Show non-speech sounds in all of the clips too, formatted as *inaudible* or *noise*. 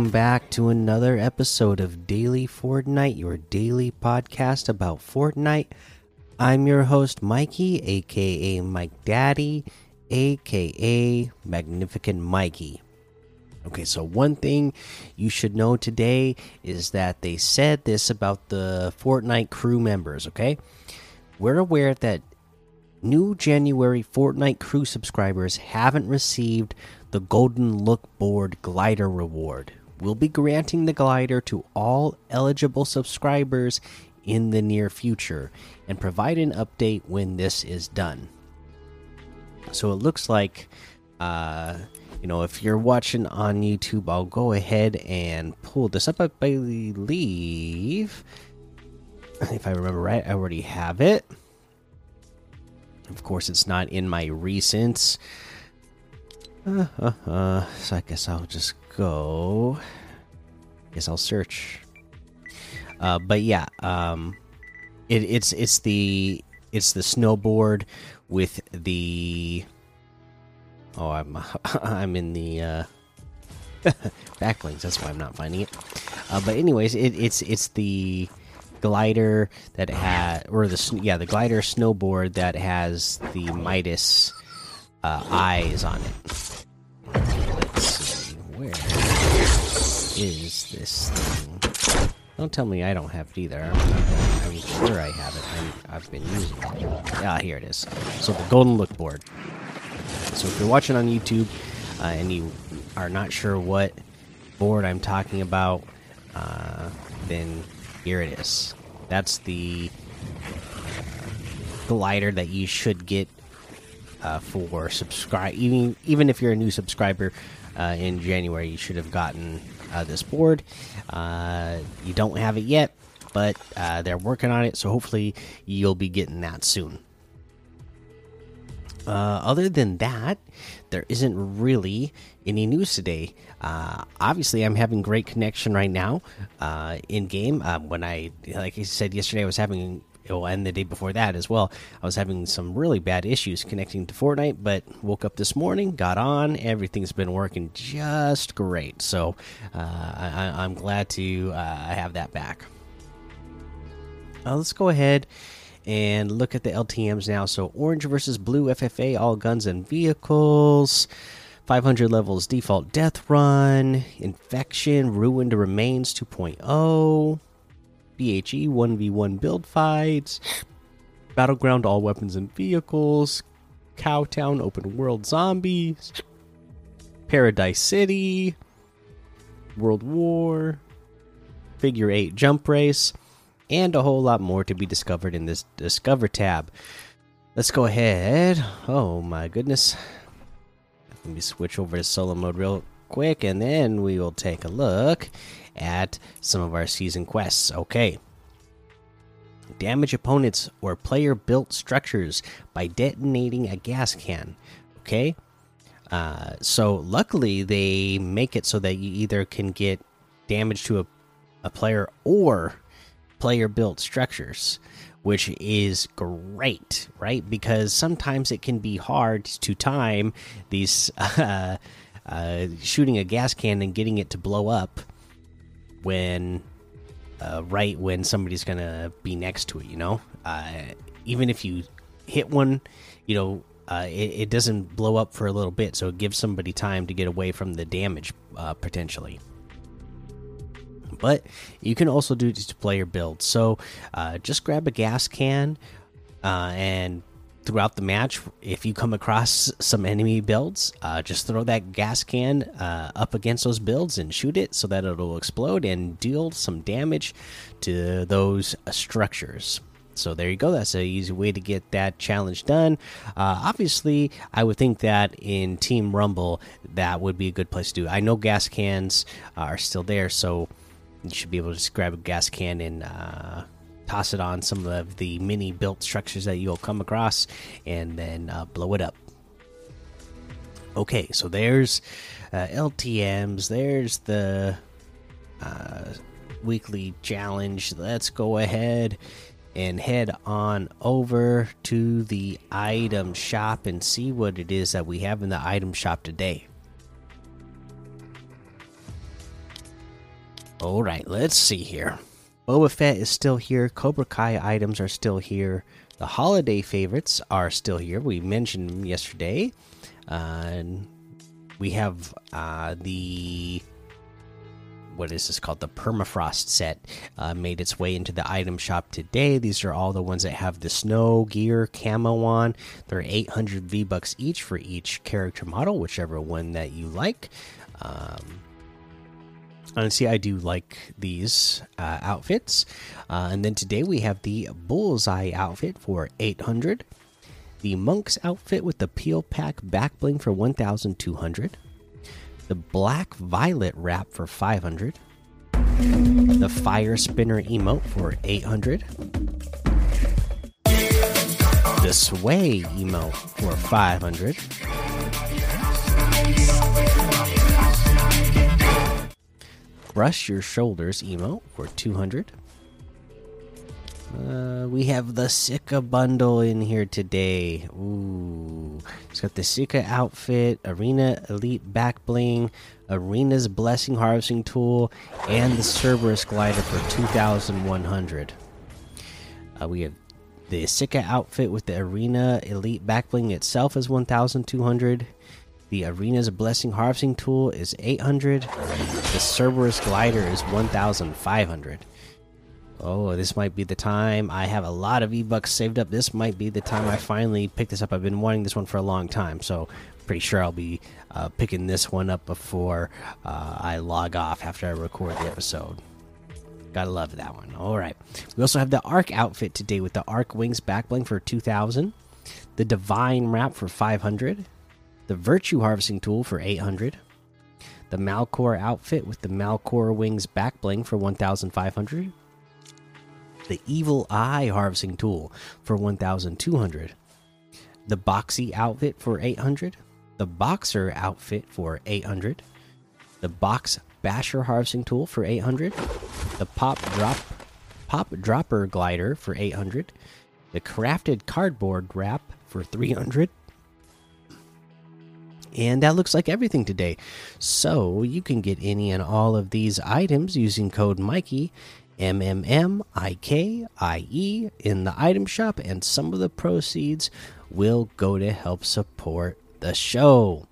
Welcome back to another episode of Daily Fortnite, your daily podcast about Fortnite. I'm your host, Mikey, aka Mike Daddy, aka Magnificent Mikey. Okay, so one thing you should know today is that they said this about the Fortnite crew members, okay? We're aware that new January Fortnite crew subscribers haven't received the Golden Look Board Glider Reward. We'll be granting the glider to all eligible subscribers in the near future and provide an update when this is done. So it looks like, uh, you know, if you're watching on YouTube, I'll go ahead and pull this up. I believe, if I remember right, I already have it. Of course, it's not in my recents. Uh, uh, uh, so I guess I'll just go. Guess I'll search. Uh, but yeah, um, it, it's it's the it's the snowboard with the. Oh, I'm *laughs* I'm in the uh, *laughs* back blings. That's why I'm not finding it. Uh, but anyways, it, it's it's the glider that had or the yeah the glider snowboard that has the Midas uh, eyes on it. Is this thing? Don't tell me I don't have it either. I'm, sure I have it. i have been using it. Ah, here it is. So the golden look board. So if you're watching on YouTube uh, and you are not sure what board I'm talking about, uh, then here it is. That's the glider that you should get uh, for subscribe. Even even if you're a new subscriber uh, in January, you should have gotten uh, this board. Uh, you don't have it yet, but uh, they're working on it, so hopefully you'll be getting that soon. Uh, other than that, there isn't really any news today. Uh, obviously, I'm having great connection right now uh, in game. Um, when I, like I said yesterday, I was having well, and the day before that as well. I was having some really bad issues connecting to Fortnite, but woke up this morning, got on, everything's been working just great. So uh, I, am glad to uh, have that back. Uh, let's go ahead and look at the LTMs now. So orange versus blue FFA, all guns and vehicles. 500 levels default death run, infection, ruined remains 2.0. BHE 1v1 build fights, Battleground all weapons and vehicles, Cowtown open world zombies, Paradise City, World War, Figure 8 jump race, and a whole lot more to be discovered in this Discover tab. Let's go ahead. Oh my goodness. Let me switch over to solo mode real quick and then we will take a look at some of our season quests. Okay. Damage opponents or player built structures by detonating a gas can. Okay. Uh, so luckily they make it so that you either can get damage to a, a player or player built structures, which is great, right? Because sometimes it can be hard to time these *laughs* uh, uh, shooting a gas can and getting it to blow up when uh, right when somebody's gonna be next to it. You know, uh, even if you hit one, you know, uh, it, it, doesn't blow up for a little bit, so it gives somebody time to get away from the damage uh, potentially. But you can also do this to player build. So just grab a gas can and throughout the match, if you come across some enemy builds, uh, just throw that gas can uh, up against those builds and shoot it so that it'll explode and deal some damage to those structures. So there you go. That's an easy way to get that challenge done. Uh, obviously, I would think that in Team Rumble, that would be a good place to do. I know gas cans are still there, so you should be able to just grab a gas can and uh, toss it on some of the mini built structures that you'll come across, and then uh, blow it up. Okay, so there's uh, LTMs, there's the uh, weekly challenge. Let's go ahead and head on over to the item shop and see what it is that we have in the item shop today. All right, let's see here. Boba Fett is still here. Cobra Kai items are still here. The holiday favorites are still here. We mentioned them yesterday. Uh, we have uh, the what is this called? The permafrost set uh, made its way into the item shop today. These are all the ones that have the snow gear camo on. They're 800 V bucks each for each character model, whichever one that you like. Um, honestly, I do like these uh, outfits. Uh, and then today we have the bullseye outfit for 800. The monk's outfit with the peel pack back bling for 1200 the black violet wrap for 500 the fire spinner emote for 800 the sway emote for 500 brush your shoulders emote for 200 uh, we have the Sika bundle in here today. Ooh, it's got the Sika outfit, Arena Elite back bling, Arena's Blessing harvesting tool, and the Cerberus glider for two thousand one hundred. Uh, we have the Sika outfit with the Arena Elite back bling itself is one thousand two hundred. The Arena's Blessing harvesting tool is eight hundred. The Cerberus glider is one thousand five hundred. Oh, this might be the time. I have a lot of V-Bucks saved up. This might be the time I finally pick this up. I've been wanting this one for a long time, so pretty sure I'll be uh, picking this one up before uh, I log off after I record the episode. Gotta love that one. All right. We also have the Arc outfit today with the Arc Wings backbling for 2000, the Divine Wrap for 500, the Virtue Harvesting Tool for 800, the Malcore outfit with the Malcore Wings backbling for 1500 the Evil Eye harvesting tool for 1200, the Boxy outfit for 800, the Boxer outfit for 800, the Box Basher harvesting tool for 800, the Pop Drop Pop Dropper glider for 800, the Crafted Cardboard wrap for 300. And that looks like everything today. So you can get any and all of these items using code Mikey M M M I K I E in the item shop, and some of the proceeds will go to help support the show.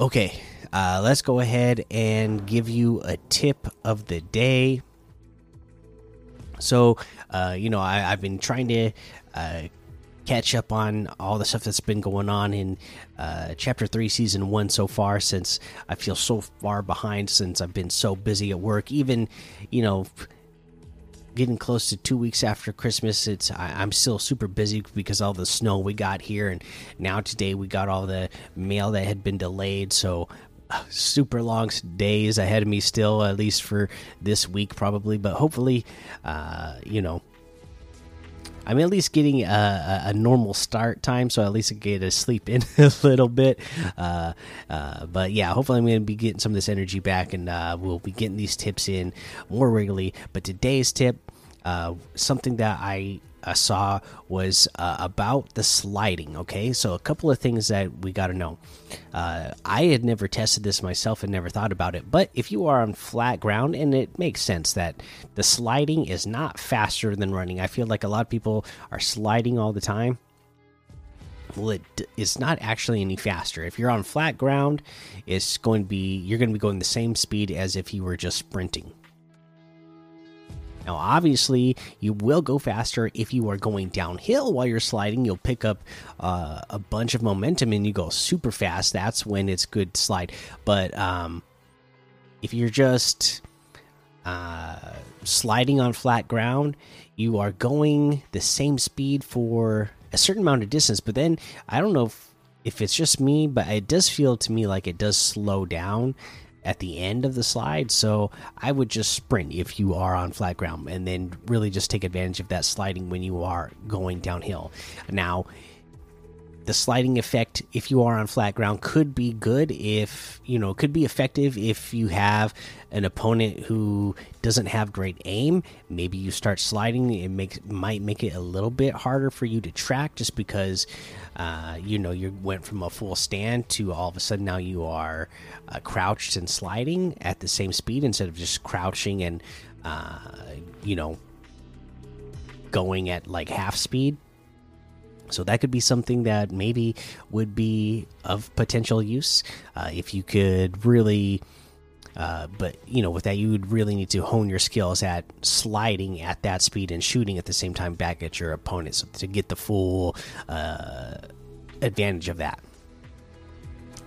Okay, uh, let's go ahead and give you a tip of the day. So, uh, you know, I, have been trying to uh, catch up on all the stuff that's been going on in uh, chapter 3 season 1 so far since i feel so far behind since i've been so busy at work. Even you know getting close to two weeks after christmas it's I, am still super busy because all the snow we got here and now today we got all the mail that had been delayed. So uh, super long days ahead of me still at least for this week probably. But hopefully uh, you know I'm at least getting a, a, normal start time, so at least I get to sleep in *laughs* a little bit. Uh, uh, but yeah, hopefully I'm going to be getting some of this energy back, and uh, we'll be getting these tips in more regularly. But today's tip, uh, something that I uh, saw was uh, about the sliding. Okay, so a couple of things that we got to know. Uh, I had never tested this myself and never thought about it, but if you are on flat ground, and it makes sense that the sliding is not faster than running. I feel like a lot of people are sliding all the time. Well, it is not actually any faster. If you're on flat ground, it's going to be you're going to be going the same speed as if you were just sprinting. Now, obviously, you will go faster if you are going downhill while you're sliding. You'll pick up uh, a bunch of momentum and you go super fast. That's when it's good to slide. But um, if you're just uh, sliding on flat ground, you are going the same speed for a certain amount of distance. But then I don't know if, if it's just me, but it does feel to me like it does slow down at the end of the slide. So I would just sprint if you are on flat ground and then really just take advantage of that sliding when you are going downhill. Now, the sliding effect if you are on flat ground could be good if you know could be effective if you have an opponent who doesn't have great aim. Maybe you start sliding it makes might make it a little bit harder for you to track just because uh, you know you went from a full stand to all of a sudden now you are uh, crouched and sliding at the same speed instead of just crouching and uh, you know going at like half speed so that could be something that maybe would be of potential use uh, if you could really. Uh, but you know, with that, you would really need to hone your skills at sliding at that speed and shooting at the same time back at your opponent so to get the full uh, advantage of that.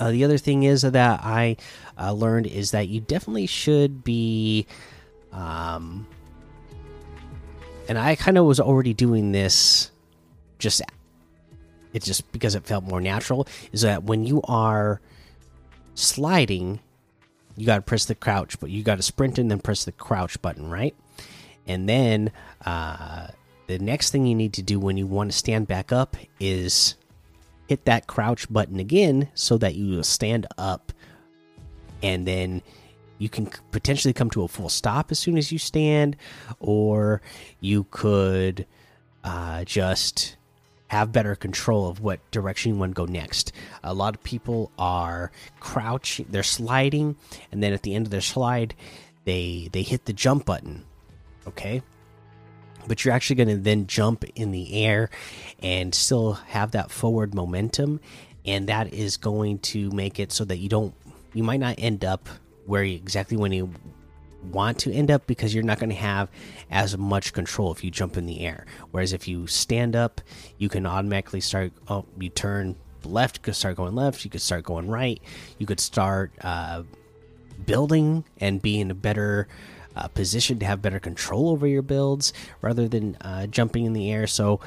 Uh, the other thing is that I uh, learned is that you definitely should be, um, and I kind of was already doing this just it's just because it felt more natural is that when you are sliding you got to press the crouch but you got to sprint and then press the crouch button right? And then uh, the next thing you need to do when you want to stand back up is hit that crouch button again so that you stand up. And then you can potentially come to a full stop as soon as you stand or you could uh, just have better control of what direction you want to go next. A lot of people are crouching, they're sliding, and then at the end of their slide, they they hit the jump button. Okay? But you're actually going to then jump in the air and still have that forward momentum and that is going to make it so that you don't you might not end up where you, exactly when you want to end up because you're not going to have as much control if you jump in the air. Whereas if you stand up, you can automatically start. Oh, you turn left, you could start going left. You could start going right. You could start uh, building and be in a better uh, position to have better control over your builds rather than uh, jumping in the air. So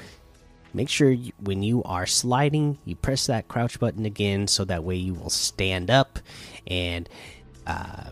make sure you, when you are sliding, you press that crouch button again, so that way you will stand up and uh,